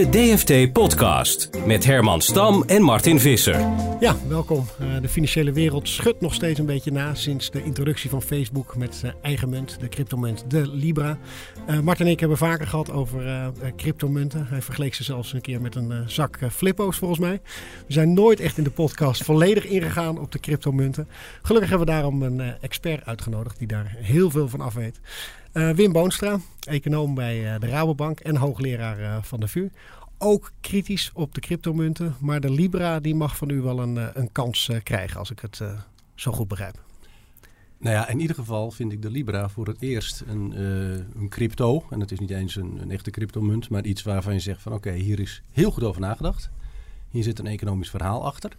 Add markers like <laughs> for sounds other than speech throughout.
De DFT-podcast met Herman Stam en Martin Visser. Ja, welkom. Uh, de financiële wereld schudt nog steeds een beetje na sinds de introductie van Facebook met uh, eigen munt, de cryptomunt, de Libra. Uh, Martin en ik hebben vaker gehad over cryptomunten. Hij vergeleek ze zelfs een keer met een zak flippo's volgens mij. We zijn nooit echt in de podcast volledig ingegaan op de cryptomunten. Gelukkig hebben we daarom een expert uitgenodigd die daar heel veel van af weet. Uh, Wim Boonstra, econoom bij uh, de Rabobank en hoogleraar uh, van de VU. Ook kritisch op de cryptomunten, maar de Libra die mag van u wel een, een kans krijgen, als ik het zo goed begrijp. Nou ja, in ieder geval vind ik de Libra voor het eerst een, een crypto. En het is niet eens een, een echte cryptomunt, maar iets waarvan je zegt van oké, hier is heel goed over nagedacht. Hier zit een economisch verhaal achter.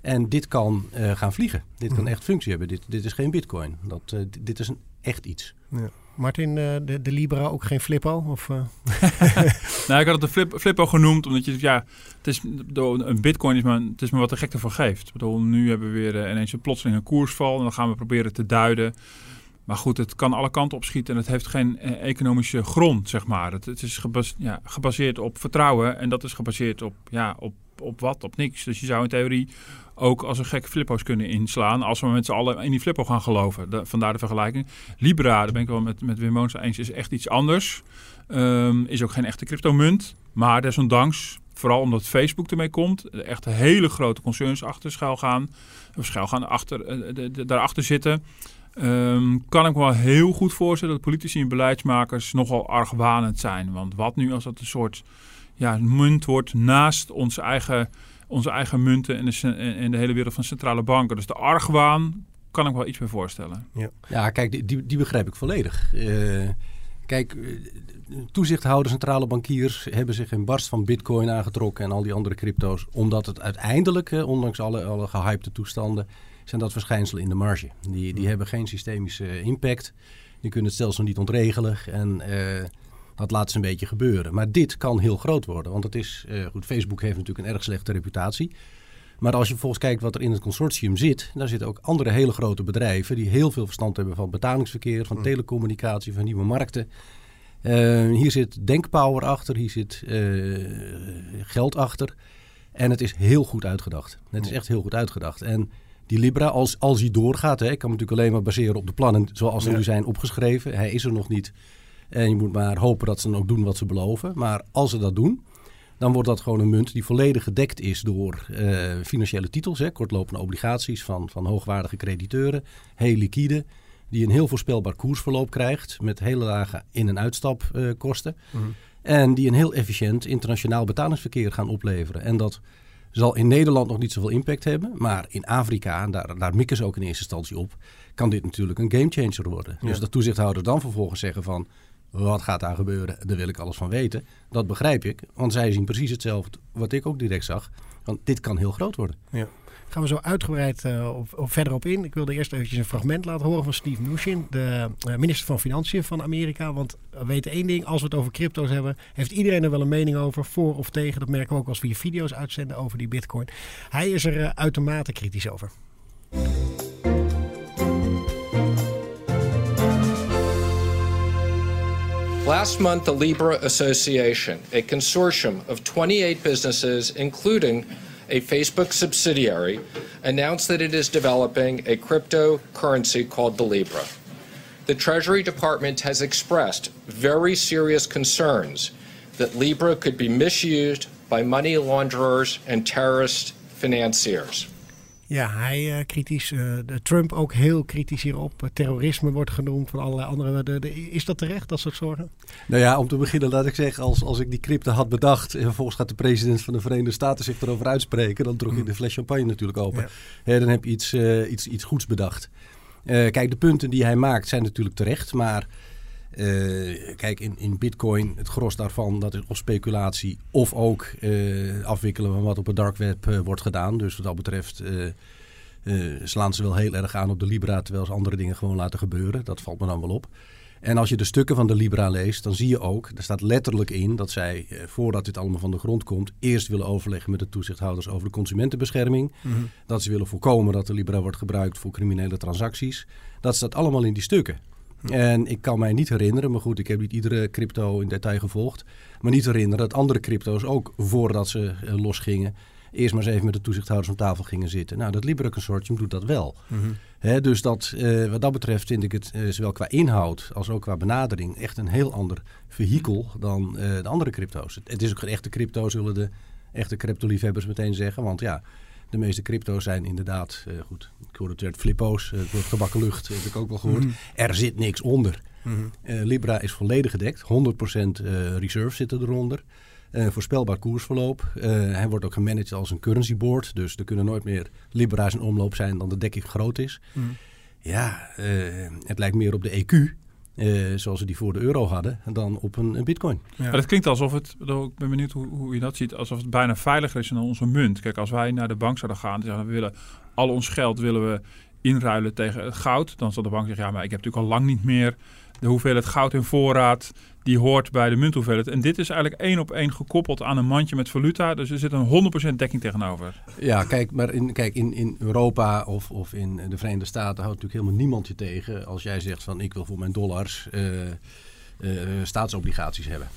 En dit kan gaan vliegen. Dit kan echt functie hebben. Dit, dit is geen bitcoin. Dat, dit is een echt iets. Ja. Martin, de, de Libra ook geen flippo? Of, uh? <laughs> nou, ik had het een flip, flippo genoemd, omdat je, ja, het is, een bitcoin is maar, het is maar wat de gek ervan geeft. Ik bedoel, nu hebben we weer ineens een plotseling een koersval en dan gaan we proberen te duiden. Maar goed, het kan alle kanten opschieten en het heeft geen economische grond, zeg maar. Het, het is ja, gebaseerd op vertrouwen en dat is gebaseerd op, ja, op, op wat? Op niks. Dus je zou in theorie ook als een gekke flippo's kunnen inslaan. Als we met z'n allen in die flippo gaan geloven. De, vandaar de vergelijking. Libra, daar ben ik wel met, met Wim Moons eens, is echt iets anders. Um, is ook geen echte cryptomunt. Maar desondanks, vooral omdat Facebook ermee komt, echt hele grote concerns achter schuil gaan. Of schuil gaan achter, uh, de, daarachter zitten. Um, kan ik me wel heel goed voorstellen dat politici en beleidsmakers nogal argwanend zijn. Want wat nu als dat een soort ja, munt wordt naast onze eigen onze eigen munten en de, en de hele wereld van centrale banken. Dus de argwaan kan ik wel iets meer voorstellen. Ja, ja kijk, die, die begrijp ik volledig. Uh, kijk, eh, toezichthouders, centrale bankiers hebben zich in barst van bitcoin aangetrokken en al die andere crypto's. Omdat het uiteindelijk, uh, ondanks alle, alle gehypte toestanden, zijn dat verschijnselen in de marge. Die, die hebben geen systemische impact. Die kunnen het stelsel niet ontregelen. En dat laat ze een beetje gebeuren. Maar dit kan heel groot worden. Want het is, uh, goed, Facebook heeft natuurlijk een erg slechte reputatie. Maar als je volgens kijkt wat er in het consortium zit, daar zitten ook andere hele grote bedrijven die heel veel verstand hebben van betalingsverkeer, van mm. telecommunicatie, van nieuwe markten. Uh, hier zit denkpower achter, hier zit uh, geld achter. En het is heel goed uitgedacht. Het is echt heel goed uitgedacht. En die Libra, als, als hij doorgaat, hè, ik kan me natuurlijk alleen maar baseren op de plannen zoals ze nu zijn opgeschreven. Hij is er nog niet. En je moet maar hopen dat ze dan ook doen wat ze beloven. Maar als ze dat doen, dan wordt dat gewoon een munt die volledig gedekt is door uh, financiële titels. Hè, kortlopende obligaties van, van hoogwaardige crediteuren. Heel liquide. Die een heel voorspelbaar koersverloop krijgt. Met hele lage in- en uitstapkosten. Uh, mm En die een heel efficiënt internationaal betalingsverkeer gaan opleveren. En dat zal in Nederland nog niet zoveel impact hebben. Maar in Afrika, en daar, daar mikken ze ook in eerste instantie op, kan dit natuurlijk een gamechanger worden. Dus dat toezichthouders dan vervolgens zeggen van wat gaat daar gebeuren? Daar wil ik alles van weten. Dat begrijp ik, want zij zien precies hetzelfde wat ik ook direct zag. Want dit kan heel groot worden. Ja. Gaan we zo uitgebreid uh, verder op in. Ik wilde eerst eventjes een fragment laten horen van Steve Mnuchin, de uh, minister van Financiën van Amerika. Want we weten één ding, als we het over crypto's hebben, heeft iedereen er wel een mening over, voor of tegen. Dat merken we ook als we je video's uitzenden over die bitcoin. Hij is er uh, uitermate kritisch over. Last month, the Libra Association, a consortium of 28 businesses, including a Facebook subsidiary, announced that it is developing a cryptocurrency called the Libra. The Treasury Department has expressed very serious concerns that Libra could be misused by money launderers and terrorist financiers. Ja, hij uh, kritisch. Uh, de Trump ook heel kritisch hierop. terrorisme wordt genoemd van allerlei andere. De, de, is dat terecht, dat soort zorgen? Nou ja, om te beginnen laat ik zeggen, als, als ik die crypto had bedacht... en vervolgens gaat de president van de Verenigde Staten zich erover uitspreken... dan trok je mm. de fles champagne natuurlijk open. Ja. dan heb je iets, iets, iets goeds bedacht. Eh, kijk, de punten die hij maakt zijn natuurlijk terecht. Maar eh, kijk, in, in bitcoin, het gros daarvan, dat is of speculatie of ook eh, afwikkelen van wat op het dark web eh, wordt gedaan. Dus wat dat betreft slaan ze wel heel erg aan op de Libra, terwijl ze andere dingen gewoon laten gebeuren. Dat valt me dan wel op. En als je de stukken van de Libra leest, dan zie je ook, er staat letterlijk in dat zij, voordat dit allemaal van de grond komt, eerst willen overleggen met de toezichthouders over de consumentenbescherming. Dat ze willen voorkomen dat de Libra wordt gebruikt voor criminele transacties. Dat staat allemaal in die stukken. En ik kan mij niet herinneren, maar goed, ik heb niet iedere crypto in detail gevolgd. Maar niet herinneren dat andere crypto's ook voordat ze eh, losgingen, eerst maar eens even met de toezichthouders om tafel gingen zitten. Nou, dat Libra Consortium doet dat wel. Hè, dus dat, eh, wat dat betreft vind ik het eh, zowel qua inhoud als ook qua benadering echt een heel ander vehikel dan de andere crypto's. Het, het is ook geen echte crypto, zullen de echte crypto-liefhebbers meteen zeggen. Want ja, de meeste crypto's zijn inderdaad, eh, goed, ik hoorde het werd flippo's, eh, het wordt gebakken lucht, heb ik ook wel gehoord. Er zit niks onder. Eh, Libra is volledig gedekt, 100% eh, reserve zitten eronder. Voorspelbaar koersverloop. Hij wordt ook gemanaged als een currency board. Dus er kunnen nooit meer Libra's in omloop zijn dan de dekking groot is. Ja, eh, het lijkt meer op de EQ, eh, zoals we die voor de euro hadden, dan op een, een bitcoin. Ja. Maar dat klinkt alsof het, ik ben benieuwd hoe, hoe je dat ziet, alsof het bijna veiliger is dan onze munt. Kijk, als wij naar de bank zouden gaan en zeggen we willen al ons geld willen we inruilen tegen het goud, dan zal de bank zeggen ja, maar ik heb natuurlijk al lang niet meer de hoeveelheid goud in voorraad die hoort bij de munthoeveelheid. En dit is eigenlijk één op één gekoppeld aan een mandje met valuta, dus er zit een 100% dekking tegenover. Ja, kijk, maar in, kijk, in, in Europa of, of in de Verenigde Staten houdt natuurlijk helemaal niemand je tegen als jij zegt van ik wil voor mijn dollars eh, eh, staatsobligaties hebben.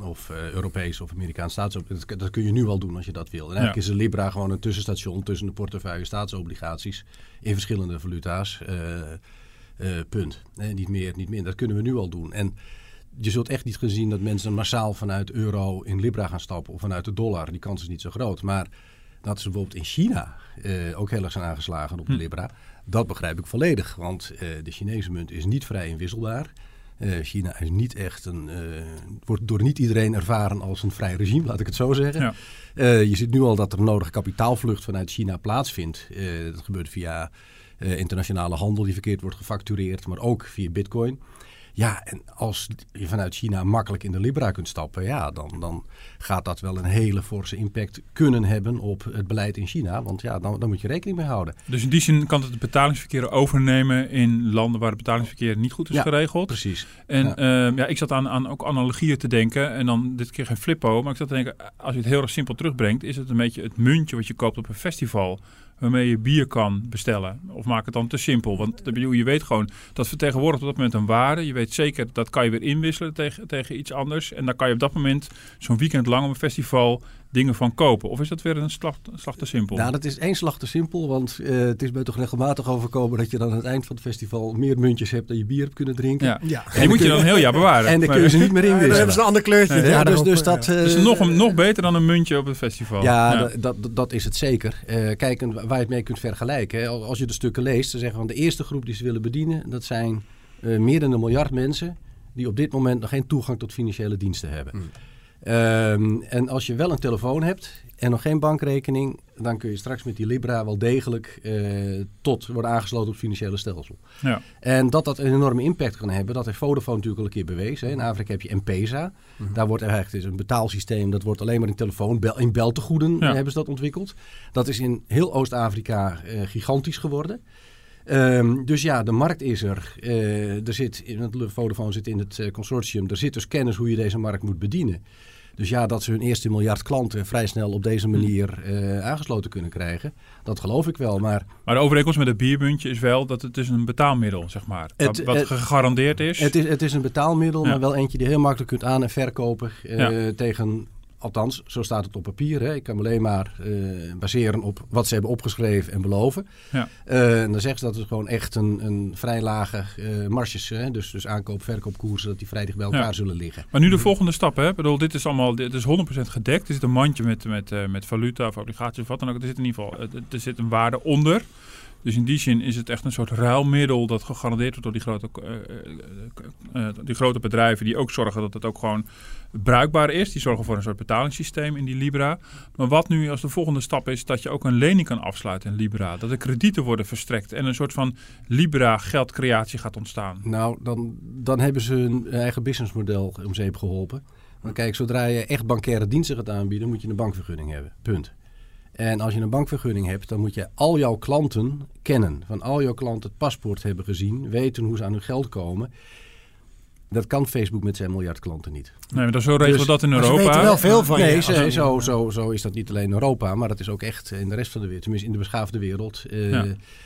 Of eh Europese of Amerikaanse staatsobligaties. Dat, kun je nu al doen als je dat wil. En eigenlijk is de Libra gewoon een tussenstation tussen de portefeuille staatsobligaties in verschillende valuta's. eh, eh, punt. Niet meer, niet minder. Dat kunnen we nu al doen. En je zult echt niet gezien dat mensen massaal vanuit euro in Libra gaan stappen of vanuit de dollar. Die kans is niet zo groot. Maar dat ze bijvoorbeeld in China eh, ook heel erg zijn aangeslagen op de Libra. Dat begrijp ik volledig. Want eh, de Chinese munt is niet vrij inwisselbaar. Eh, China is niet echt een, eh, wordt door niet iedereen ervaren als een vrij regime, laat ik het zo zeggen. Ja. Eh, je ziet nu al dat er nodige kapitaalvlucht vanuit China plaatsvindt. Eh, dat gebeurt via eh, internationale handel die verkeerd wordt gefactureerd, maar ook via bitcoin. Ja, en als je vanuit China makkelijk in de Libra kunt stappen, ja, dan, dan gaat dat wel een hele forse impact kunnen hebben op het beleid in China. Want ja, dan, dan moet je rekening mee houden. Dus in die zin kan het het betalingsverkeer overnemen in landen waar het betalingsverkeer niet goed is Ja, geregeld. Precies. En Ja. ja. ja, ik zat aan, aan ook analogieën te denken. En dan dit keer geen flippo. Maar ik zat te denken, als je het heel erg simpel terugbrengt... is het een beetje het muntje wat je koopt op een festival... waarmee je bier kan bestellen. Of maak het dan te simpel. Want je weet gewoon, dat vertegenwoordigt op dat moment een waarde. Je weet zeker, dat kan je weer inwisselen tegen, tegen iets anders. En daar kan je op dat moment zo'n weekend lang op een festival dingen van kopen. Of is dat weer een slag, slag te simpel? Nou, dat is één slag te simpel, want eh, het is mij toch regelmatig overkomen dat je dan aan het eind van het festival meer muntjes hebt dan je bier hebt kunnen drinken. ja. Ja. Die moet je dan een heel jaar bewaren. En dan Maar- kun je ze niet meer Ja, dan hebben ze inwisselen. een ander kleurtje. Ja, dus, dus eh, dat... eh, Dus nog, een, nog beter dan een muntje op het festival. Ja, Dat, dat, dat is het zeker. Eh, kijk, en waar je het mee kunt vergelijken. Hè. Als je de stukken leest, dan zeggen we van de eerste groep die ze willen bedienen, dat zijn eh, meer dan een miljard mensen die op dit moment nog geen toegang tot financiële diensten hebben. Ehm, en als je wel een telefoon hebt en nog geen bankrekening, dan kun je straks met die Libra wel degelijk eh, tot worden aangesloten op het financiële stelsel. Ja. En dat dat een enorme impact kan hebben, dat heeft Vodafone natuurlijk al een keer bewezen. hè. In Afrika heb je M-Pesa. Daar wordt er eigenlijk het is een betaalsysteem, dat wordt alleen maar in telefoon, bel, in beltegoeden Ja. hebben ze dat ontwikkeld. Dat is in heel Oost-Afrika eh, gigantisch geworden. Ehm, dus ja, de markt is er. Eh, er zit in het Vodafone zit in het eh, consortium. Er zit dus kennis hoe je deze markt moet bedienen. Dus ja, dat ze hun eerste miljard klanten vrij snel op deze manier eh, aangesloten kunnen krijgen, dat geloof ik wel. Maar Maar de overeenkomst met het biermuntje is wel dat het is een betaalmiddel, zeg maar. Het- wat het- gegarandeerd is. Het is, het is een betaalmiddel, Ja. maar wel eentje die heel makkelijk kunt aan- en verkopen eh, Ja. tegen, althans, zo staat het op papier. Hè. Ik kan me alleen maar eh, baseren op wat ze hebben opgeschreven en beloven. Ja. Eh, en dan zeggen ze dat het gewoon echt een, een vrij lage eh marges, hè, dus, dus aankoop, verkoopkoersen, dat die vrij dicht bij elkaar Ja. zullen liggen. Maar nu de volgende stap, hè? Ik bedoel, dit is allemaal, dit is 100% gedekt. Er zit een mandje met, met, eh, met valuta of obligaties of wat dan ook. Er zit in ieder geval, eh, er zit een waarde onder. Dus in die zin is het echt een soort ruilmiddel dat gegarandeerd wordt door die grote, uh, die grote bedrijven die ook zorgen dat het ook gewoon bruikbaar is. Die zorgen voor een soort betalingssysteem in die Libra. Maar wat nu als de volgende stap is dat je ook een lening kan afsluiten in Libra. Dat er kredieten worden verstrekt en een soort van Libra geldcreatie gaat ontstaan. Nou, dan, dan hebben ze hun eigen businessmodel om zeep geholpen. Maar kijk, zodra je echt bankaire diensten gaat aanbieden, moet je een bankvergunning hebben. Punt. En als je een bankvergunning hebt, dan moet je al jouw klanten kennen. Van al jouw klanten het paspoort hebben gezien, weten hoe ze aan hun geld komen. Dat kan Facebook met zijn miljard klanten niet. Nee, maar dat zo regelen dus, dat in Europa. Ze weten wel veel van nee, je. Nee, zo, zo, zo is dat niet alleen in Europa, maar dat is ook echt in de rest van de wereld. Tenminste, in de beschaafde wereld. Uh,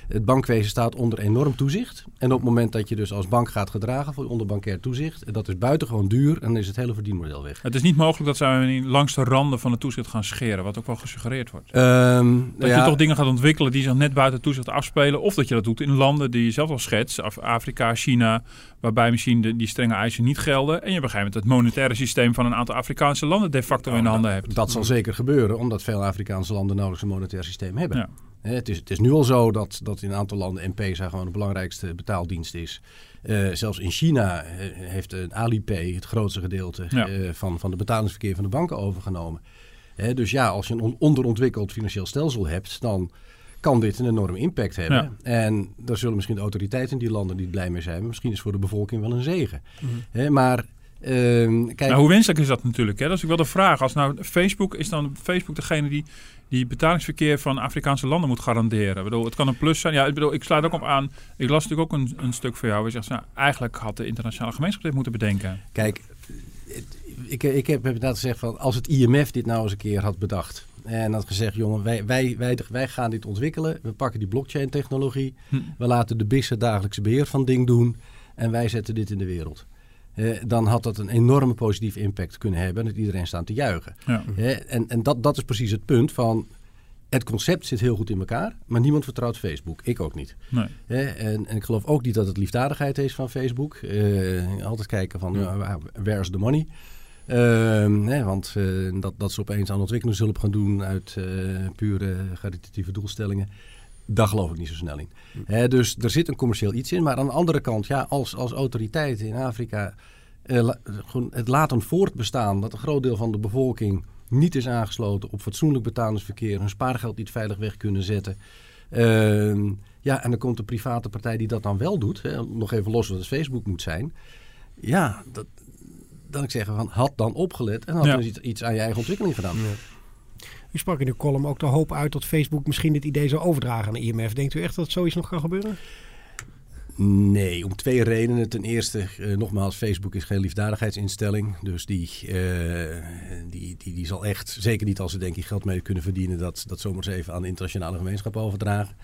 Het bankwezen staat onder enorm toezicht. En op het moment dat je dus als bank gaat gedragen voor onder bankair toezicht, en dat is buitengewoon duur, en dan is het hele verdienmodel weg. Het is niet mogelijk dat zij langs de randen van het toezicht gaan scheren, wat ook wel gesuggereerd wordt. Um, dat je toch dingen gaat ontwikkelen die zich net buiten toezicht afspelen, of dat je dat doet in landen die je zelf al schetst, Afrika, China, waarbij misschien de, die strenge eisen niet gelden. En je begrijpt het monetaire systeem van een aantal Afrikaanse landen de facto in de handen hebt. Dat zal zeker gebeuren, omdat veel Afrikaanse landen nauwelijks een monetair systeem hebben. Ja. Het is, het is nu al zo dat, dat in een aantal landen M-Pesa gewoon de belangrijkste betaaldienst is. Uh, zelfs in China uh, heeft een Alipay het grootste gedeelte uh, van, van de betalingsverkeer van de banken overgenomen. dus ja, als je een onderontwikkeld financieel stelsel hebt, dan kan dit een enorme impact hebben. Ja. En daar zullen misschien de autoriteiten in die landen niet blij mee zijn. Maar misschien is voor de bevolking wel een zegen. Mm maar uh, kijk... Nou, hoe wenselijk is dat natuurlijk? Hè? Dat is ook wel de vraag. Als nou Facebook is dan Facebook degene die die betalingsverkeer van Afrikaanse landen moet garanderen. Ik bedoel, het kan een plus zijn. Ja, ik, bedoel, ik sluit ook op aan. Ik las natuurlijk ook een, een stuk voor jou. Waar je zegt, nou, eigenlijk had de internationale gemeenschap dit moeten bedenken. Kijk, ik, ik heb inderdaad gezegd van als het IMF dit nou eens een keer had bedacht. En had gezegd, jongen, wij, wij, wij, wij gaan dit ontwikkelen. We pakken die blockchain technologie. Hm. We laten de BIS het dagelijkse beheer van ding doen. En wij zetten dit in de wereld. Eh, dan had dat een enorme positieve impact kunnen hebben. En dat iedereen staat te juichen. Ja. Eh, en en dat, dat is precies het punt van... Het concept zit heel goed in elkaar, maar niemand vertrouwt Facebook. Ik ook niet. Nee. en, en, ik geloof ook niet dat het liefdadigheid is van Facebook. Eh, altijd kijken van, ja. where is the money? Uh, want dat, dat ze opeens aan ontwikkelingshulp gaan doen uit pure caritatieve doelstellingen. Daar geloof ik niet zo snel in. Dus er zit een commercieel iets in. Maar aan de andere kant, ja, als, als autoriteiten in Afrika uh, het laten voortbestaan dat een groot deel van de bevolking niet is aangesloten op fatsoenlijk betalingsverkeer, hun spaargeld niet veilig weg kunnen zetten. Uh, ja, en dan komt een private partij die dat dan wel doet. Hè, nog even los wat het Facebook moet zijn. Ja, dat, dan ik zeggen van had dan opgelet en had ja. iets, iets aan je eigen ontwikkeling gedaan. Ja. U sprak in uw column ook de hoop uit dat Facebook misschien dit idee zou overdragen aan de IMF. Denkt u echt dat zoiets nog kan gebeuren? Nee, om twee redenen. Ten eerste, uh, nogmaals, Facebook is geen liefdadigheidsinstelling. Dus die, uh, die, die, die zal echt, zeker niet als ze denk ik geld mee kunnen verdienen, dat, dat zomaar eens even aan de internationale gemeenschap overdragen.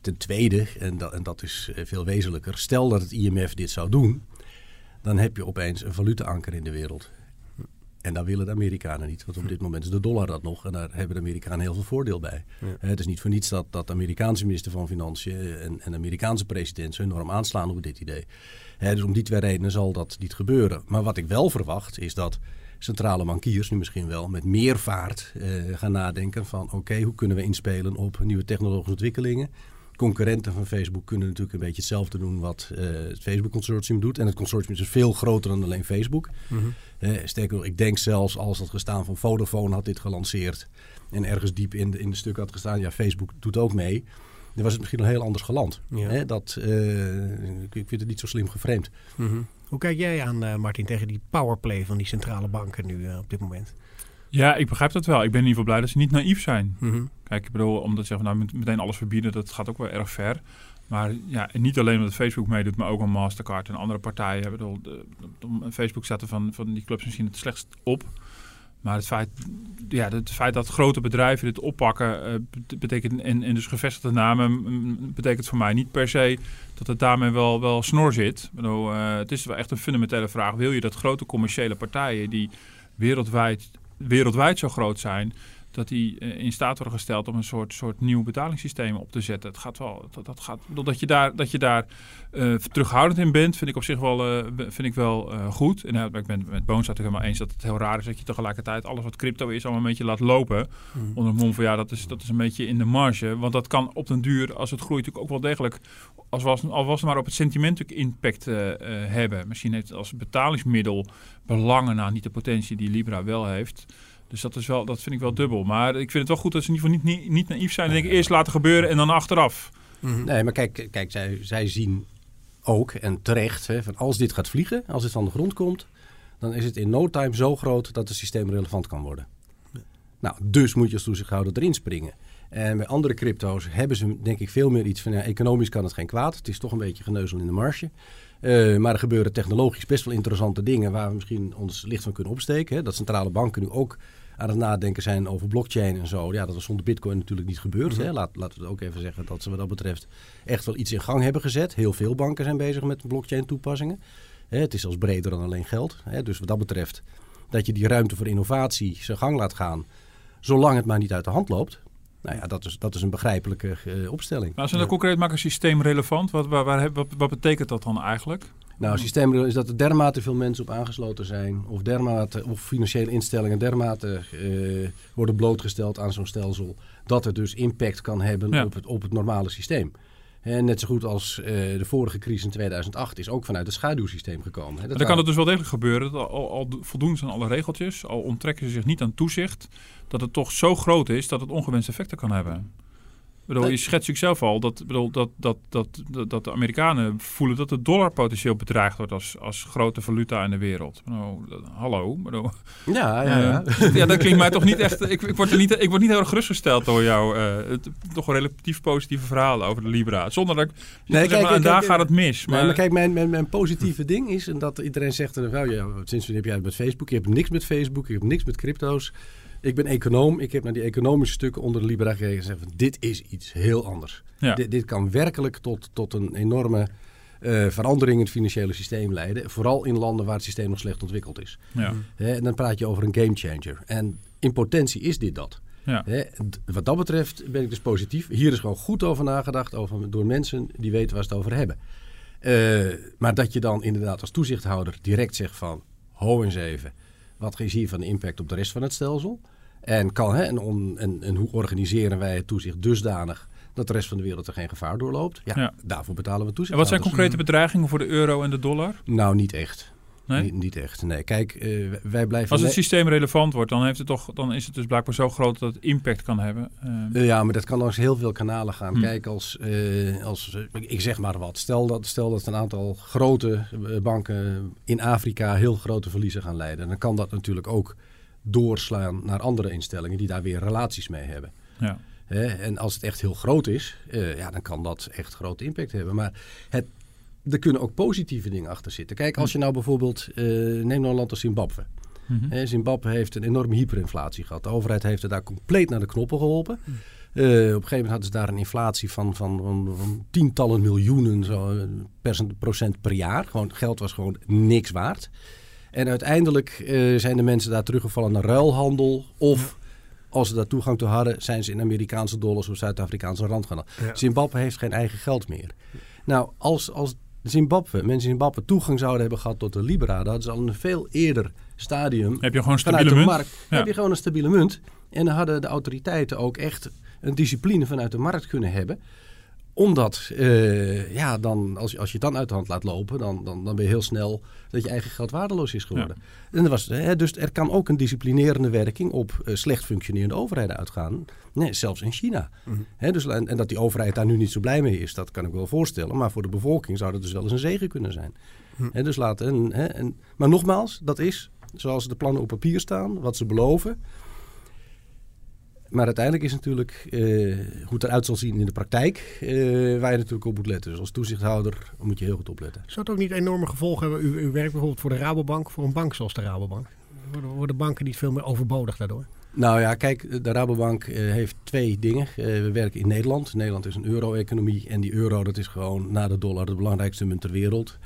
Ten tweede, en dat, en dat is eh, veel wezenlijker, stel dat het IMF dit zou doen, dan heb je opeens een valuta-anker in de wereld. En daar willen de Amerikanen niet. Want op dit moment is de dollar dat nog. En daar hebben de Amerikanen heel veel voordeel bij. Het is niet voor niets dat, dat de Amerikaanse minister van Financiën en, en de Amerikaanse president zo enorm aanslaan op dit idee. dus om die twee redenen zal dat niet gebeuren. Maar wat ik wel verwacht is dat centrale bankiers nu misschien wel met meer vaart eh, gaan nadenken van oké, hoe kunnen we inspelen op nieuwe technologische ontwikkelingen concurrenten van Facebook kunnen natuurlijk een beetje hetzelfde doen wat uh, het Facebook-consortium doet. En het consortium is dus veel groter dan alleen Facebook. Mm sterker nog, ik denk zelfs als het gestaan van Vodafone had dit gelanceerd en ergens diep in de, in de stukken had gestaan, ja, Facebook doet ook mee. Dan was het misschien een heel anders geland. Ja. dat, uh, ik vind het niet zo slim geframed. Mm Hoe kijk jij aan, Martin, tegen die powerplay van die centrale banken nu op dit moment? Ja, ik begrijp dat wel. Ik ben in ieder geval blij dat ze niet naïef zijn. Mhm. Kijk, ik bedoel, omdat ze zeggen, nou meteen alles verbieden, dat gaat ook wel erg ver. Maar ja, en niet alleen omdat Facebook meedoet, maar ook een Mastercard en andere partijen. Ik bedoel, de, de, Facebook zetten van, van die clubs misschien het slechtst op. Maar het feit, ja, het feit dat grote bedrijven dit oppakken, uh, betekent en, en dus gevestigde namen, betekent voor mij niet per se dat het daarmee wel, wel snor zit. Bedoel, uh, het is wel echt een fundamentele vraag. Wil je dat grote commerciële partijen die wereldwijd wereldwijd zo groot zijn, dat die eh, in staat worden gesteld om een soort, soort nieuw betalingssysteem op te zetten. Het gaat wel, dat, dat gaat, dat je daar, dat je daar uh, terughoudend in bent, vind ik op zich wel, uh, vind ik wel uh, goed. En ik ben met Boons natuurlijk helemaal eens dat het heel raar is dat je tegelijkertijd alles wat crypto is allemaal een beetje laat lopen. Mm. Onder het mom van ja, dat is, dat is een beetje in de marge. Want dat kan op den duur, als het groeit, natuurlijk ook wel degelijk, als was, al was het maar op het sentiment impact hebben. Misschien heeft het als betalingsmiddel belangen, nou niet de potentie die Libra wel heeft. Dus dat, is wel, dat vind ik wel dubbel. Maar ik vind het wel goed dat ze in ieder geval niet, niet, niet naïef zijn. En denken eerst laten gebeuren en dan achteraf. Mhm. Nee, maar kijk, kijk zij, zij zien ook, en terecht, hè, van als dit gaat vliegen, als het van de grond komt, dan is het in no time zo groot dat het systeem relevant kan worden. Nou, dus moet je als toezichthouder erin springen. En bij andere crypto's hebben ze denk ik veel meer iets van... Ja, economisch kan het geen kwaad. Het is toch een beetje geneuzel in de marge. Uh, maar er gebeuren technologisch best wel interessante dingen... waar we misschien ons licht van kunnen opsteken. Hè. Dat centrale banken nu ook aan het nadenken zijn over blockchain en zo. Ja, dat is zonder bitcoin natuurlijk niet gebeurd. Mm -hmm. hè. Laat, laten we ook even zeggen dat ze wat dat betreft... echt wel iets in gang hebben gezet. Heel veel banken zijn bezig met blockchain toepassingen. Hè, het is zelfs breder dan alleen geld. Hè. Dus wat dat betreft dat je die ruimte voor innovatie zijn gang laat gaan... zolang het maar niet uit de hand loopt... Nou ja, dat is, dat is een begrijpelijke uh, opstelling. Maar als we dat concreet maken, systeemrelevant, wat, waar, waar, wat, wat betekent dat dan eigenlijk? Nou, systeemrelevant is dat er dermate veel mensen op aangesloten zijn, of, dermate, of financiële instellingen dermate uh, worden blootgesteld aan zo'n stelsel, dat het dus impact kan hebben ja. op, het, op het normale systeem. En net zo goed als uh, de vorige crisis in 2008 is ook vanuit het schaduwsysteem gekomen. Hè. Dat dan kan het dus wel degelijk gebeuren. Dat al, al voldoen ze aan alle regeltjes, al onttrekken ze zich niet aan toezicht, dat het toch zo groot is dat het ongewenste effecten kan hebben. Bedoel, je schetst zichzelf al dat, bedoel, dat, dat, dat, dat, de Amerikanen voelen dat de dollar potentieel bedreigd wordt als, als grote valuta in de wereld. Bedoel, hallo. Bedoel, ja, ja, ja. Uh, ja, dat klinkt mij toch niet echt. Ik, ik, word, er niet, ik word niet heel erg gerustgesteld door jou. Uh, het, toch relatief positieve verhalen over de Libra. Zonder dat ik. Nee, kijk, maar, daar gaat het mis. Maar, nee, maar kijk, mijn, mijn, mijn, positieve ding is en dat iedereen zegt: nou, ja, sinds wanneer heb jij het met Facebook? Je hebt niks met Facebook, je hebt niks met crypto's. Ik ben econoom. Ik heb naar die economische stukken onder de Libra gekeken en gezegd: van, dit is iets heel anders. Ja. Dit, kan werkelijk tot, tot een enorme uh, verandering in het financiële systeem leiden. Vooral in landen waar het systeem nog slecht ontwikkeld is. Ja. en dan praat je over een game changer. En in potentie is dit dat. Ja. wat dat betreft ben ik dus positief. Hier is gewoon goed over nagedacht over, door mensen die weten waar ze het over hebben. Uh, maar dat je dan inderdaad als toezichthouder direct zegt van... ho eens even, wat is hier van de impact op de rest van het stelsel? En, kan, hè, en, on, en, en, hoe organiseren wij het toezicht dusdanig dat de rest van de wereld er geen gevaar doorloopt? Ja, ja. daarvoor betalen we toezicht. En wat zijn concrete bedreigingen voor de euro en de dollar? Nou, niet echt. Nee? Niet, niet, echt. Nee, kijk, uh, wij blijven. Als het systeem relevant wordt, dan, heeft het toch, dan is het dus blijkbaar zo groot dat het impact kan hebben. Uh, uh, ja, maar dat kan langs heel veel kanalen gaan. Hm. Kijk, als, als ik zeg maar wat. Stel dat, stel dat een aantal grote banken in Afrika heel grote verliezen gaan leiden. Dan kan dat natuurlijk ook doorslaan naar andere instellingen die daar weer relaties mee hebben. Ja. Hè? En als het echt heel groot is, uh, ja, dan kan dat echt grote impact hebben. Maar het, er kunnen ook positieve dingen achter zitten. Kijk, als je nou bijvoorbeeld, uh, neem nou een land als Zimbabwe. Mm -hmm. Zimbabwe heeft een enorme hyperinflatie gehad. De overheid heeft er daar compleet naar de knoppen geholpen. Mm. Uh, op een gegeven moment hadden ze daar een inflatie van, van, van, van tientallen miljoenen zo, procent per jaar. Gewoon, geld was gewoon niks waard. En uiteindelijk uh, zijn de mensen daar teruggevallen naar ruilhandel. Of als ze daar toegang toe hadden, zijn ze in Amerikaanse dollars of Zuid-Afrikaanse rand gaan. Ja. Zimbabwe heeft geen eigen geld meer. Nou, als, als Zimbabwe, mensen in Zimbabwe toegang zouden hebben gehad tot de Libra, dat hadden ze al een veel eerder stadium. Heb je gewoon een stabiele munt? Markt, ja. Heb je gewoon een stabiele munt. En dan hadden de autoriteiten ook echt een discipline vanuit de markt kunnen hebben omdat, uh, ja, dan, als, als je het dan uit de hand laat lopen, dan, dan, dan ben je heel snel dat je eigen geld waardeloos is geworden. Ja. En er was, hè, dus er kan ook een disciplinerende werking op uh, slecht functionerende overheden uitgaan. Nee, zelfs in China. Mm -hmm. hè, dus, en, en, dat die overheid daar nu niet zo blij mee is, dat kan ik wel voorstellen. Maar voor de bevolking zou dat dus wel eens een zegen kunnen zijn. Mm -hmm. hè, dus laat, en, hè, en, maar nogmaals, dat is zoals de plannen op papier staan, wat ze beloven. Maar uiteindelijk is natuurlijk uh, hoe het eruit zal zien in de praktijk, uh, waar je natuurlijk op moet letten. Dus als toezichthouder moet je heel goed opletten. Zou het ook niet enorme gevolgen hebben? U, u werkt bijvoorbeeld voor de Rabobank, voor een bank zoals de Rabobank. Worden, worden banken niet veel meer overbodig daardoor? Nou ja, kijk, de Rabobank uh, heeft twee dingen. we werken in Nederland. Nederland is een euro-economie en die euro dat is gewoon na de dollar de belangrijkste munt ter wereld.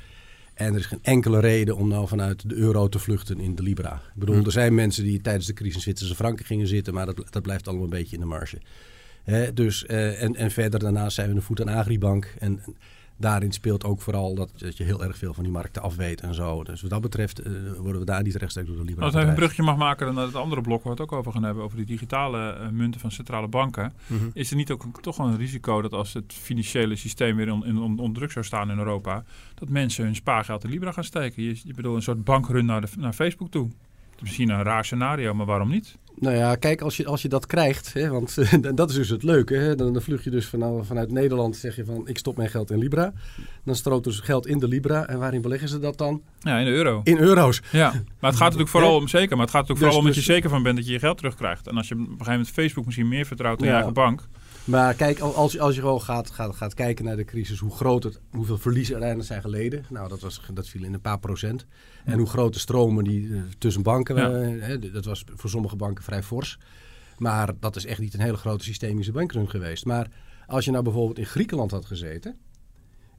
En er is geen enkele reden om nou vanuit de euro te vluchten in de Libra. Ik bedoel, Hm. er zijn mensen die tijdens de crisis in Zwitserse franken gingen zitten, maar dat, dat blijft allemaal een beetje in de marge. Dus, eh, en, en verder daarnaast zijn we een voet aan Agribank. En daarin speelt ook vooral dat, dat je heel erg veel van die markten afweet en zo. Dus wat dat betreft eh, worden we daar niet rechtstreeks door de Libra Als even een brugje mag maken naar het andere blok waar we het ook over gaan hebben, over die digitale eh, munten van centrale banken. Mhm. Is er niet ook een- toch wel een risico dat als het financiële systeem weer on- in- on- onder druk zou staan in Europa, dat mensen hun spaargeld in Libra gaan steken? Je, je bedoelt een soort bankrun naar, de, naar Facebook toe. Is misschien een raar scenario, maar waarom niet? Nou ja, kijk, als je, als je dat krijgt, hè, want <laughs> dat is dus het leuke. Hè, dan, dan vlug je dus van, vanuit Nederland, zeg je van ik stop mijn geld in Libra. Dan stroomt dus geld in de Libra. En waarin beleggen ze dat dan? Ja, in de euro. In euro's. Ja, maar het gaat natuurlijk vooral om zeker, maar het gaat natuurlijk Dus- vooral om dat je dus- zeker van bent dat je je geld terugkrijgt. En als je op een gegeven moment Facebook misschien meer vertrouwt dan je eigen bank. Maar kijk, al- als, je- als je gewoon gaat, gaat, gaat kijken naar de crisis, hoe groot het, hoeveel verliezen uiteindelijk zijn geleden. Nou, dat, was, dat viel in een paar procent. En hoe groot de stromen die eh, tussen banken, Ja. eh, hè, dat was voor sommige banken vrij fors. Maar dat is echt niet een hele grote systemische bankrun geweest. Maar als je nou bijvoorbeeld in Griekenland had gezeten,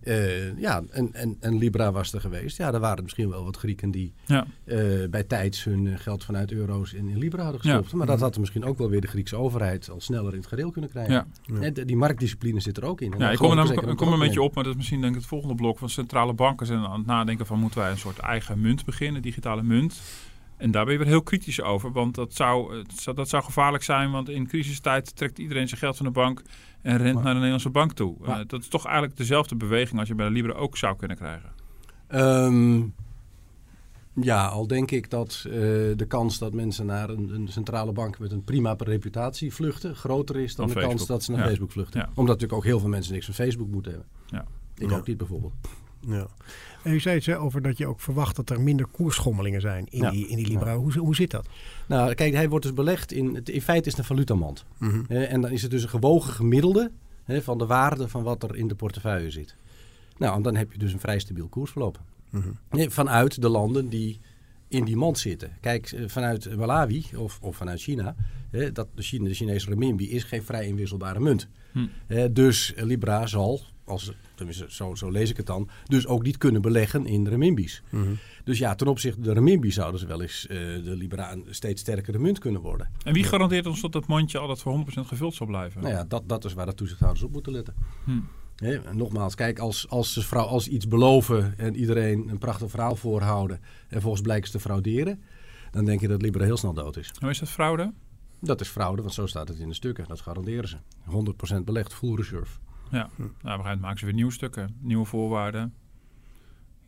eh, ja, en, en, en Libra was er geweest, ja, dan waren er misschien wel wat Grieken die Ja. eh, bij tijds hun eh, geld vanuit euro's in, in Libra hadden Ja. gestopt. Maar dat had er misschien ook wel weer de Griekse overheid al sneller in het gereel kunnen krijgen. Ja. Hè, de- die marktdiscipline zit er ook in. En Ja, ik kom er, ik kom er een beetje op, maar dat is misschien denk ik het volgende blok. van centrale banken zijn aan het nadenken van moeten wij een soort eigen munt beginnen, digitale munt. En daar ben je weer heel kritisch over, want dat zou- dat zou gevaarlijk zijn. Want in crisistijd trekt iedereen zijn geld van de bank en rent naar de Nederlandse bank toe. Maar- Eh, dat is toch eigenlijk dezelfde beweging als je bij de Libra ook zou kunnen krijgen. Ehm, ja, al denk ik dat eh, de kans dat mensen naar een, een centrale bank met een prima reputatie vluchten groter is dan Dan de kans dat ze naar Ja. Facebook vluchten. Ja. Omdat natuurlijk ook heel veel mensen niks van Facebook moeten hebben. Ja. Ik ook niet bijvoorbeeld. Ja. En u zei hè, over dat je ook verwacht dat er minder koersschommelingen zijn in, Ja. die, in die Libra. Hoe, hoe zit dat? Nou, kijk, hij wordt dus belegd in. het- In feite is het een valutamand. Hè, en dan is het dus een gewogen gemiddelde hè, van de waarde van wat er in de portefeuille zit. Nou, en dan heb je dus een vrij stabiel koersverloop. Mhm. Nee, vanuit de landen die in die mand zitten. Kijk, eh, vanuit Malawi of, of vanuit China, hè, dat de, Chine, de Chinese renminbi is geen vrij inwisselbare munt. Hm. Hè, dus Libra zal, als, tenminste zo, zo lees ik het dan, dus ook niet kunnen beleggen in renminbi's. Mhm. Dus ja, ten opzichte van de renminbi zouden ze wel eens eh, de Libra een steeds sterkere munt kunnen worden. En wie garandeert ons dat dat mandje altijd voor 100% gevuld zal blijven? Nou ja, dat, dat is waar de toezichthouders op moeten letten. Hm. Nogmaals, kijk, als, als, de vrouw, als iets beloven en iedereen een prachtig verhaal voorhouden en volgens blijkt ze te frauderen, dan denk je dat Libra heel snel dood is. Nou, is dat fraude? Dat is fraude, want zo staat het in de stukken. Dat garanderen ze. 100% belegd, full reserve. Ja. Nou, op een gegeven moment maken ze weer nieuwe stukken, nieuwe voorwaarden.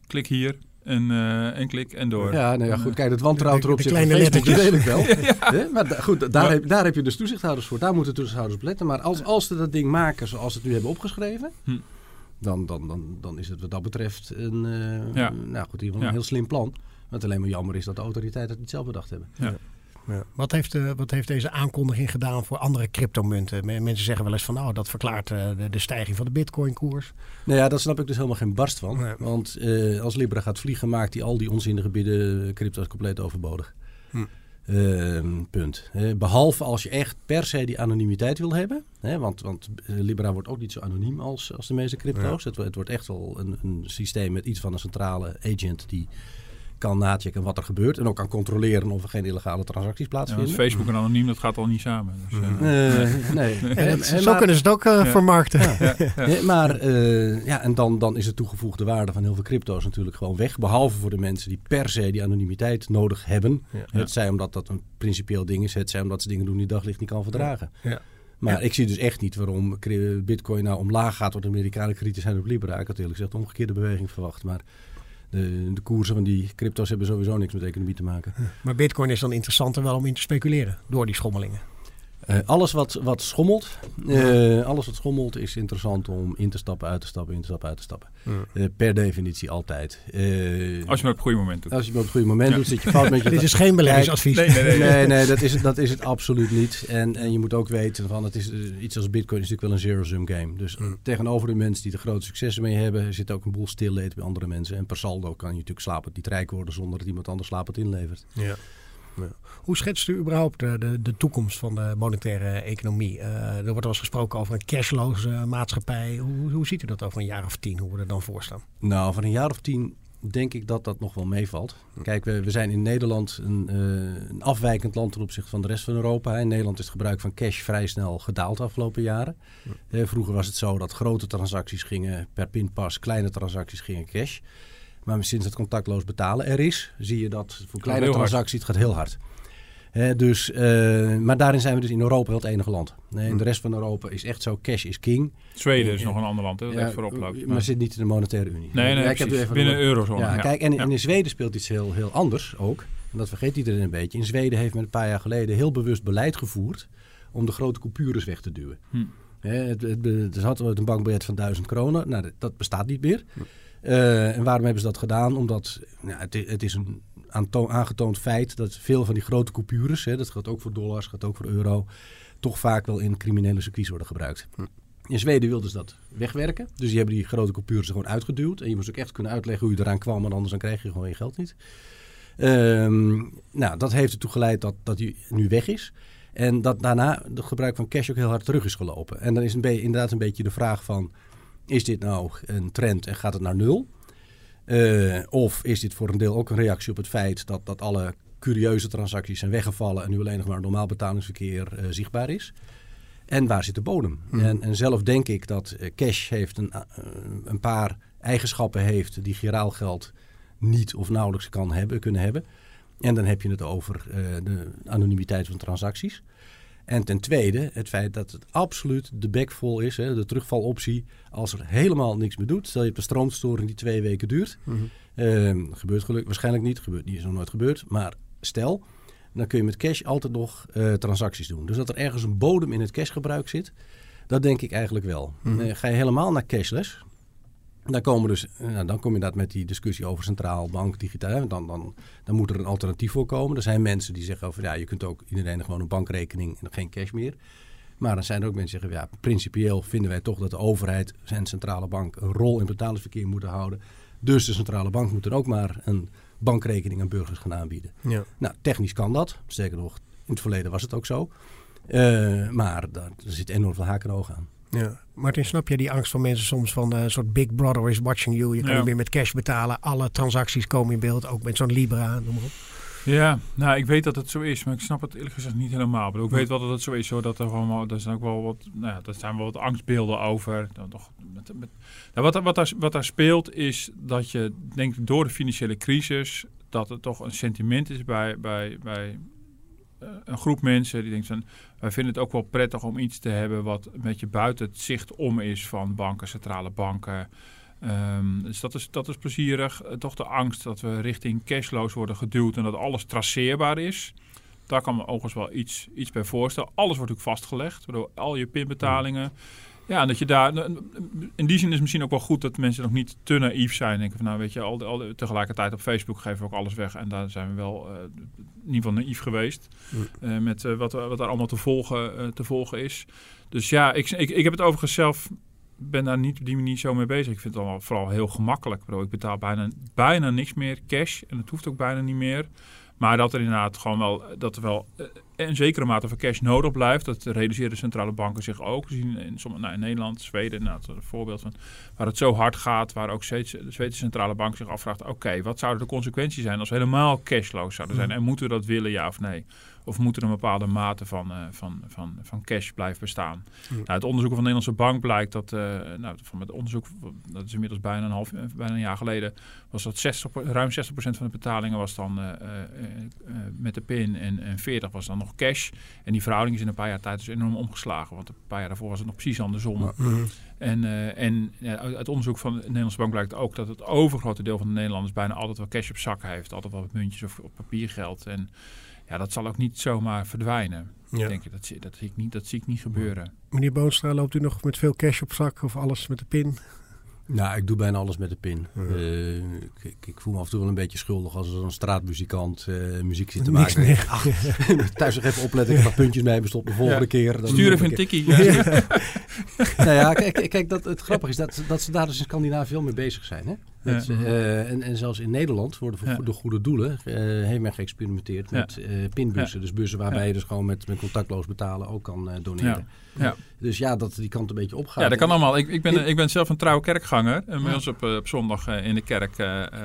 Klik hier en, eh, en klik en door. Ja, nou ja, goed. Kijk, het wantrouwen De- ten de kleine Facebook, dat weet lettertjes. ik wel. <laughs> Hè, Maar goed, daar, Maar- heb, daar heb je dus toezichthouders voor. Daar moeten toezichthouders op letten. Maar als, als ze dat ding maken zoals ze het nu hebben opgeschreven, Hm. dan, dan, dan, dan is het wat dat betreft een, eh, Ja. nou goed, in ieder geval Ja. een heel slim plan. Wat alleen maar jammer is dat de autoriteiten het niet zelf bedacht hebben. Ja. Wat, heeft, eh, wat heeft deze aankondiging gedaan voor andere cryptomunten? Me- Mensen zeggen wel eens van, nou, dat verklaart eh, de, de stijging van de bitcoin-koers. Nou ja, daar snap ik dus helemaal geen barst van. Nee. Want eh, als Libra gaat vliegen, maakt hij al die onzinnige bidden crypto's compleet overbodig. Hm. Ehm, punt. Eh, behalve als je echt per se die anonimiteit wil hebben. Hè, want, want Libra wordt ook niet zo anoniem als, als de meeste crypto's. Het wordt echt wel een, een systeem met iets van een centrale agent die kan nachecken wat er gebeurt. En ook kan controleren of er geen illegale transacties Ja, want plaatsvinden. Facebook en anoniem, dat gaat al niet samen. Dus, eh, Eh, nee. <laughs> En eh, zo maar- kunnen ze het ook eh, Ja. vermarkten. Nee, maar eh, ja, en dan, dan is de toegevoegde waarde van heel veel crypto's natuurlijk gewoon weg. Behalve voor de mensen die per se die anonimiteit nodig hebben. Ja. Het zij omdat dat een principieel ding is. Het zij omdat ze dingen doen die daglicht niet kan verdragen. Ja. Maar Ja. ik zie dus echt niet waarom bitcoin nou omlaag gaat. Door de Amerikanen kritisch zijn op Libra. Ik had eerlijk gezegd de omgekeerde beweging verwacht. Maar de, de koersen van die crypto's hebben sowieso niks met economie te maken. Maar bitcoin is dan interessanter wel om in te speculeren door die schommelingen. Eh, alles wat, wat schommelt, eh, alles wat schommelt is interessant om in te stappen, uit te stappen, in te stappen, uit te stappen. Eh, per definitie altijd. Eh, als je maar op het goede moment doet. als je het op het goede moment Ja. doet, zit je fout met je... <laughs> Dit is geen beleggingsadvies. Nee, nee, nee. Nee, nee, dat is, het, dat is het absoluut niet. En, en je moet ook weten van, het is iets als bitcoin is natuurlijk wel een zero-sum game. Dus Mm. tegenover de mensen die er grote successen mee hebben, zit ook een boel stilleten bij andere mensen. En per saldo kan je natuurlijk slapend niet rijk worden zonder dat iemand anders slapend inlevert. Ja. Hoe schetst u überhaupt de, de, de toekomst van de monetaire economie? Eh, er wordt wel eens gesproken over een cashloze maatschappij. Hoe, hoe ziet u dat over een jaar of tien, hoe we er dan voor staan? Nou, van een jaar of tien denk ik dat dat nog wel meevalt. Kijk, we, we zijn in Nederland een, eh, een afwijkend land ten opzichte van de rest van Europa. In Nederland is het gebruik van cash vrij snel gedaald de afgelopen jaren. Eh, vroeger was het zo dat grote transacties gingen per pinpas, kleine transacties gingen cash. Maar sinds het contactloos betalen er is, zie je dat voor kleine transacties het gaat heel hard. Dus, eh, maar daarin zijn we dus in Europa wel het enige land. Nee, in de rest van Europa is echt zo, cash is king. Zweden is nog een ander land hè, dat Ja, echt voorop loopt. maar zit niet in de monetaire unie. nee, nee, Ja, ik heb er even binnen door- eurozone. ja, kijk, en, in Zweden speelt iets heel, heel anders ook. En dat vergeet iedereen een beetje. In Zweden heeft men een paar jaar geleden heel bewust beleid gevoerd om de grote coupures weg te duwen. Hm. Hè, het, het, het, het had een bankbiljet van 1000 kronen. Nou, dat, dat bestaat niet meer. Eh, en waarom hebben ze dat gedaan? Omdat nou, het, het is een aangetoond feit dat veel van die grote coupures, hè, dat gaat ook voor dollars, gaat ook voor euro, toch vaak wel in criminele circuits worden gebruikt. In Zweden wilden ze dat wegwerken. Dus die hebben die grote coupures gewoon uitgeduwd. En je moest ook echt kunnen uitleggen hoe je eraan kwam, want anders dan krijg je gewoon je geld niet. Ehm, nou, dat heeft ertoe geleid dat, dat die nu weg is. En dat daarna het gebruik van cash ook heel hard terug is gelopen. En dan is een inderdaad een beetje de vraag van... is dit nou een trend en gaat het naar nul? Eh, of is dit voor een deel ook een reactie op het feit... dat, dat alle curieuze transacties zijn weggevallen... en nu alleen nog maar normaal betalingsverkeer eh, zichtbaar is? En waar zit de bodem? En, en zelf denk ik dat eh, cash heeft een, een paar eigenschappen heeft... die giraal geld niet of nauwelijks kan hebben, kunnen hebben. En dan heb je het over de anonimiteit van transacties. En ten tweede het feit dat het absoluut de bek vol is, hè, de terugvaloptie, als er helemaal niks meer doet. Stel je hebt een stroomstoring die twee weken duurt. Ehm, gebeurt gelukkig waarschijnlijk niet, gebeurt niet, is nog nooit gebeurd. Maar stel, dan kun je met cash altijd nog eh, transacties doen. Dus dat er ergens een bodem in het cashgebruik zit, dat denk ik eigenlijk wel. Eh, ga je helemaal naar cashless, dan, komen dus, nou, dan kom je inderdaad met die discussie over centraal bank, digitaal. Dan, dan, dan moet er een alternatief voor komen. Er zijn mensen die zeggen over ja, je kunt ook iedereen gewoon een bankrekening en geen cash meer. Maar dan zijn er ook mensen die zeggen ja, principieel vinden wij toch dat de overheid en centrale bank een rol in het betalingsverkeer moeten houden. Dus de centrale bank moet er ook maar een bankrekening aan burgers gaan aanbieden. Ja. Nou, technisch kan dat. Sterker nog, in het verleden was het ook zo. Eh, maar daar, er zit enorm veel haken en ogen aan. Ja. Martin, snap jij die angst van mensen soms van eh, een soort Big Brother is watching you? Je kan Ja. niet meer met cash betalen. Alle transacties komen in beeld. Ook met zo'n Libra, noem maar op. Ja, nou, ik weet dat het zo is, maar ik snap het eerlijk gezegd niet helemaal. Ik weet wel dat het zo is, hoor, dat er gewoon wel, er zijn ook wel wat, nou ja, er zijn wel wat angstbeelden over. Dan toch met, met, nou, wat, wat, daar, wat daar speelt is dat je, denk ik, door de financiële crisis, dat er toch een sentiment is bij, bij, bij een groep mensen die denkt van, wij vinden het ook wel prettig om iets te hebben wat een beetje buiten het zicht om is van banken, centrale banken. Ehm, dus dat is, dat is plezierig. Eh, toch de angst dat we richting cashloos worden geduwd en dat alles traceerbaar is. Daar kan me overigens wel iets, iets bij voorstellen. Alles wordt natuurlijk vastgelegd. Waardoor al je pinbetalingen. En dat je daar. In die zin is misschien ook wel goed dat mensen nog niet te naïef zijn. Denken van nou weet je, al, de- al de- tegelijkertijd op Facebook geven we ook alles weg. En daar zijn we wel eh, in ieder geval naïef geweest. eh, met eh, wat, er- wat daar allemaal te volgen, te volgen is. Dus ja, ik, ik, ik heb het overigens zelf ben daar niet op die manier zo mee bezig. Ik vind het allemaal vooral heel gemakkelijk. Ik, bedoel, ik betaal bijna, bijna niks meer cash. En het hoeft ook bijna niet meer. Maar dat er inderdaad gewoon wel, dat er wel een zekere mate van cash nodig blijft. Dat realiseren de centrale banken zich ook. We zien in, sommige, nou, in Nederland, Zweden, nou, een voorbeeld van waar het zo hard gaat. Waar ook steeds de Zweedse centrale bank zich afvraagt. Oké, wat zouden de consequenties zijn als we helemaal cashloos zouden zijn? En moeten we dat willen, ja of nee? Of moet er een bepaalde mate van, eh, van, van, van cash blijven bestaan? Nou, het onderzoek van de Nederlandse bank blijkt dat, eh, nou, van het onderzoek, dat is inmiddels bijna een half, eh, bijna een jaar geleden, was dat 60, ruim 60% van de betalingen was dan met de PIN en, en 40 was dan nog cash. En die verhouding is in een paar jaar tijd dus enorm omgeslagen, want een paar jaar daarvoor was het nog precies andersom. En, eh, en ja, uit, onderzoek van de Nederlandse bank blijkt ook dat het overgrote deel van de Nederlanders bijna altijd wel cash op zak heeft, altijd wel wat muntjes of, papiergeld. En ja, dat zal ook niet zomaar verdwijnen. Ja. Denk ik, dat, zie- dat, zie ik niet, dat zie ik niet gebeuren. Meneer Boonstra, loopt u nog met veel cash op zak of alles met de pin? Nou, ik doe bijna alles met de pin. Eh, ik, ik, ik voel me af en toe wel een beetje schuldig als er zo'n straatmuzikant eh, muziek zit te Niks maken. meer. Ach, <laughs> thuis nog even opletten, ik heb puntjes mee bestopt de volgende Ja. keer. Dan Stuur even een een tikkie. <laughs> nou ja, kijk, kijk dat, het grappige is dat, dat ze daar dus in Scandinavië veel mee bezig zijn. Hè? Eh, en, en zelfs in Nederland worden voor Ja. de goede doelen eh, heeft men geëxperimenteerd met eh, pinbussen. Dus bussen waarbij je dus gewoon met, met contactloos betalen ook kan doneren. Ja. Dus ja, dat die kant een beetje opgaat. Ja, dat kan allemaal. Ik, ik, ben, In- ik ben zelf een trouwe kerkganger. En bij ons op, op zondag in de kerk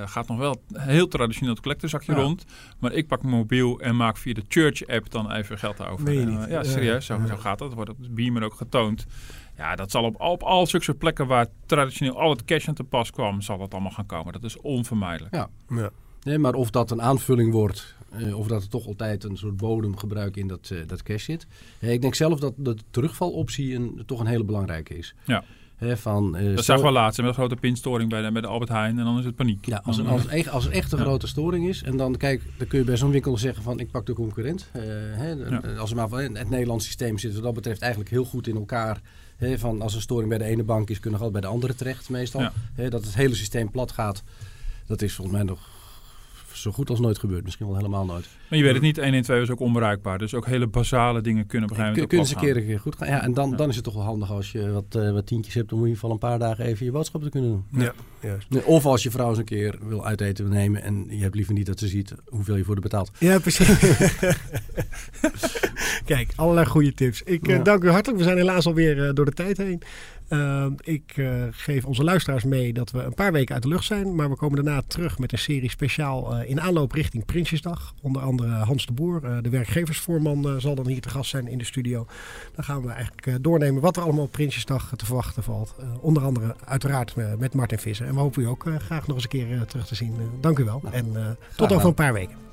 gaat nog wel heel traditioneel het collectezakje rond. Maar ik pak mijn mobiel en maak via de church-app dan even geld over. Ja, serieus. Zo, zo gaat dat. Dat wordt op de beamer ook getoond. Ja, dat zal op, op al zulke plekken waar traditioneel al het cash aan te pas kwam, zal dat allemaal gaan komen. Dat is onvermijdelijk. Ja. Ja. Nee, maar of dat een aanvulling wordt, eh, of dat er toch altijd een soort bodemgebruik in dat, eh, dat cash zit. Eh, ik denk zelf dat de terugvaloptie een, toch een hele belangrijke is. Ja. Hè, van, eh, Dat zagen we laatst met een grote pinstoring bij de, bij de Albert Heijn en dan is het paniek. Ja, als, er, Dan, als, echt- als er echt een Ja. grote storing is, en dan, kijk, dan kun je bij zo'n winkel zeggen van ik pak de concurrent. Eh, Ja. als er maar van, het Nederlands systeem zit wat dat betreft eigenlijk heel goed in elkaar. Hè, van als een storing bij de ene bank is, kunnen we altijd bij de andere terecht meestal. Ja. Dat het hele systeem plat gaat, dat is volgens mij nog zo goed als nooit gebeurd. Misschien wel helemaal nooit. Maar je weet het niet, 112 is ook onbereikbaar. Dus ook hele basale dingen kunnen op een gegeven kunnen ze een keer, een keer goed gaan. Ja, en dan, dan is het toch wel handig als je wat, eh, wat tientjes hebt om in ieder geval een paar dagen even je boodschappen te kunnen doen. Ja, juist. Of als je vrouw eens een keer wil uiteten nemen en je hebt liever niet dat ze ziet hoeveel je voor de betaalt. Ja, precies. <laughs> Kijk, allerlei goede tips. Ik eh, dank u hartelijk. We zijn helaas alweer eh, door de tijd heen. Uh, ik uh, geef onze luisteraars mee dat we een paar weken uit de lucht zijn. Maar we komen daarna terug met een serie speciaal uh, in aanloop richting Prinsjesdag. Onder andere Hans de Boer, uh, de werkgeversvoorman, zal dan hier te gast zijn in de studio. Dan gaan we eigenlijk doornemen wat er allemaal op Prinsjesdag te verwachten valt. onder andere uiteraard met Martin Visser. En we hopen u ook graag nog eens een keer terug te zien. dank u wel. Nou, en tot over een paar weken.